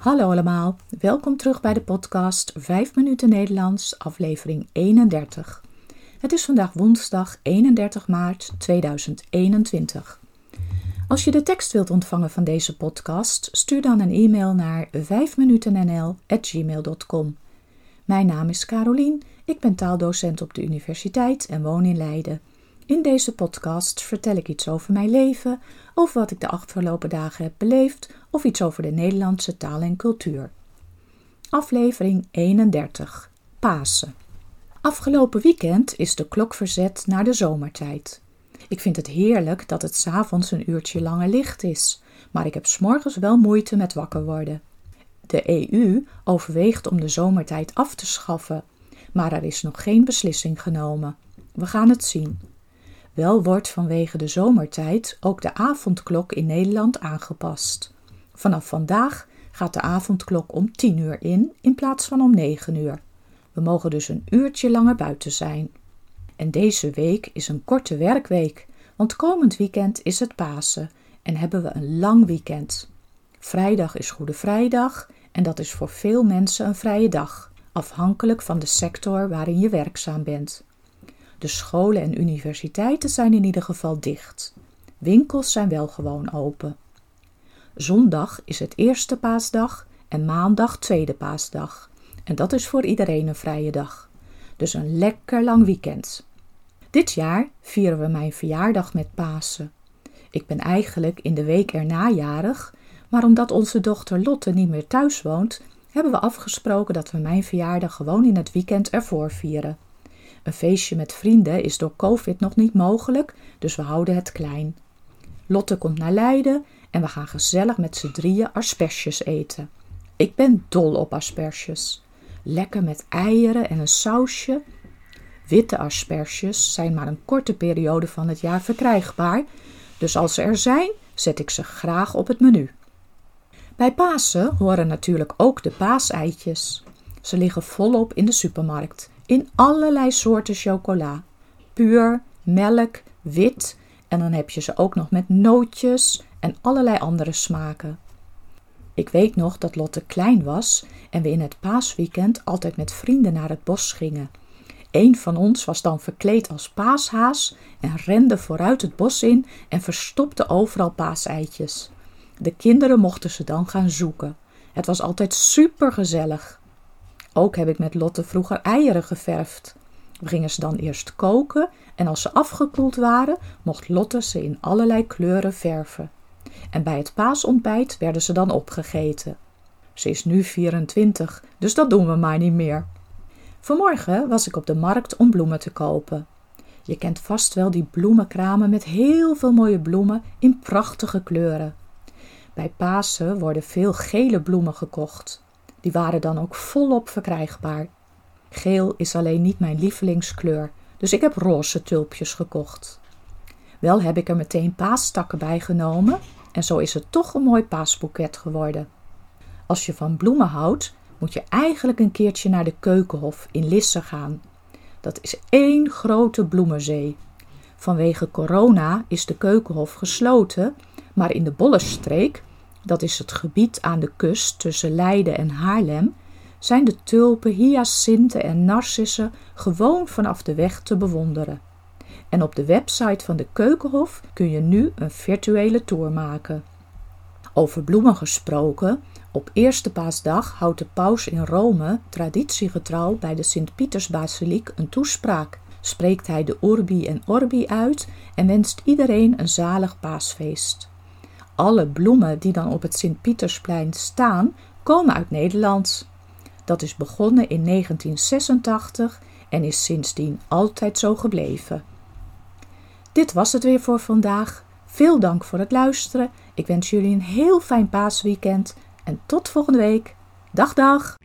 Hallo allemaal, welkom terug bij de podcast 5 minuten Nederlands, aflevering 31. Het is vandaag woensdag 31 maart 2021. Als je de tekst wilt ontvangen van deze podcast, stuur dan een e-mail naar 5minutennl@gmail.com. Mijn naam is Carolien, ik ben taaldocent op de universiteit en woon in Leiden. In deze podcast vertel ik iets over mijn leven, over wat ik de afgelopen dagen heb beleefd of iets over de Nederlandse taal en cultuur. Aflevering 31 Pasen. Afgelopen weekend is de klok verzet naar de zomertijd. Ik vind het heerlijk dat het s'avonds een uurtje langer licht is, maar ik heb s'morgens wel moeite met wakker worden. De EU overweegt om de zomertijd af te schaffen, maar er is nog geen beslissing genomen. We gaan het zien. Wel wordt vanwege de zomertijd ook de avondklok in Nederland aangepast. Vanaf vandaag gaat de avondklok om 10 uur in in plaats van om 9 uur. We mogen dus een uurtje langer buiten zijn. En deze week is een korte werkweek, want komend weekend is het Pasen en hebben we een lang weekend. Vrijdag is Goede Vrijdag en dat is voor veel mensen een vrije dag, afhankelijk van de sector waarin je werkzaam bent. De scholen en universiteiten zijn in ieder geval dicht. Winkels zijn wel gewoon open. Zondag is het eerste paasdag en maandag tweede paasdag. En dat is voor iedereen een vrije dag. Dus een lekker lang weekend. Dit jaar vieren we mijn verjaardag met Pasen. Ik ben eigenlijk in de week erna jarig, maar omdat onze dochter Lotte niet meer thuis woont, hebben we afgesproken dat we mijn verjaardag gewoon in het weekend ervoor vieren. Een feestje met vrienden is door COVID nog niet mogelijk, dus we houden het klein. Lotte komt naar Leiden en we gaan gezellig met z'n drieën asperges eten. Ik ben dol op asperges. Lekker met eieren en een sausje. Witte asperges zijn maar een korte periode van het jaar verkrijgbaar, dus als ze er zijn, zet ik ze graag op het menu. Bij Pasen horen natuurlijk ook de paaseitjes. Ze liggen volop in de supermarkt in allerlei soorten chocola. Puur, melk, wit en dan heb je ze ook nog met nootjes en allerlei andere smaken. Ik weet nog dat Lotte klein was en we in het paasweekend altijd met vrienden naar het bos gingen. Een van ons was dan verkleed als paashaas en rende vooruit het bos in en verstopte overal paaseitjes. De kinderen mochten ze dan gaan zoeken. Het was altijd super gezellig. Ook heb ik met Lotte vroeger eieren geverfd. We gingen ze dan eerst koken en als ze afgekoeld waren, mocht Lotte ze in allerlei kleuren verven. En bij het paasontbijt werden ze dan opgegeten. Ze is nu 24, dus dat doen we maar niet meer. Vanmorgen was ik op de markt om bloemen te kopen. Je kent vast wel die bloemenkramen met heel veel mooie bloemen in prachtige kleuren. Bij Pasen worden veel gele bloemen gekocht. Die waren dan ook volop verkrijgbaar. Geel is alleen niet mijn lievelingskleur, dus ik heb roze tulpjes gekocht. Wel heb ik er meteen paastakken bij genomen en zo is het toch een mooi paasboeket geworden. Als je van bloemen houdt, moet je eigenlijk een keertje naar de Keukenhof in Lisse gaan. Dat is één grote bloemenzee. Vanwege corona is de Keukenhof gesloten, maar in de Bollenstreek dat is het gebied aan de kust tussen Leiden en Haarlem, zijn de tulpen, hyacinten en narcissen gewoon vanaf de weg te bewonderen. En op de website van de Keukenhof kun je nu een virtuele tour maken. Over bloemen gesproken, op eerste paasdag houdt de paus in Rome traditiegetrouw bij de Sint-Pietersbasiliek een toespraak. Spreekt hij de Urbi en Orbi uit en wenst iedereen een zalig paasfeest alle bloemen die dan op het Sint-Pietersplein staan, komen uit Nederland. Dat is begonnen in 1986 en is sindsdien altijd zo gebleven. Dit was het weer voor vandaag. Veel dank voor het luisteren. Ik wens jullie een heel fijn paasweekend en tot volgende week. Dag dag!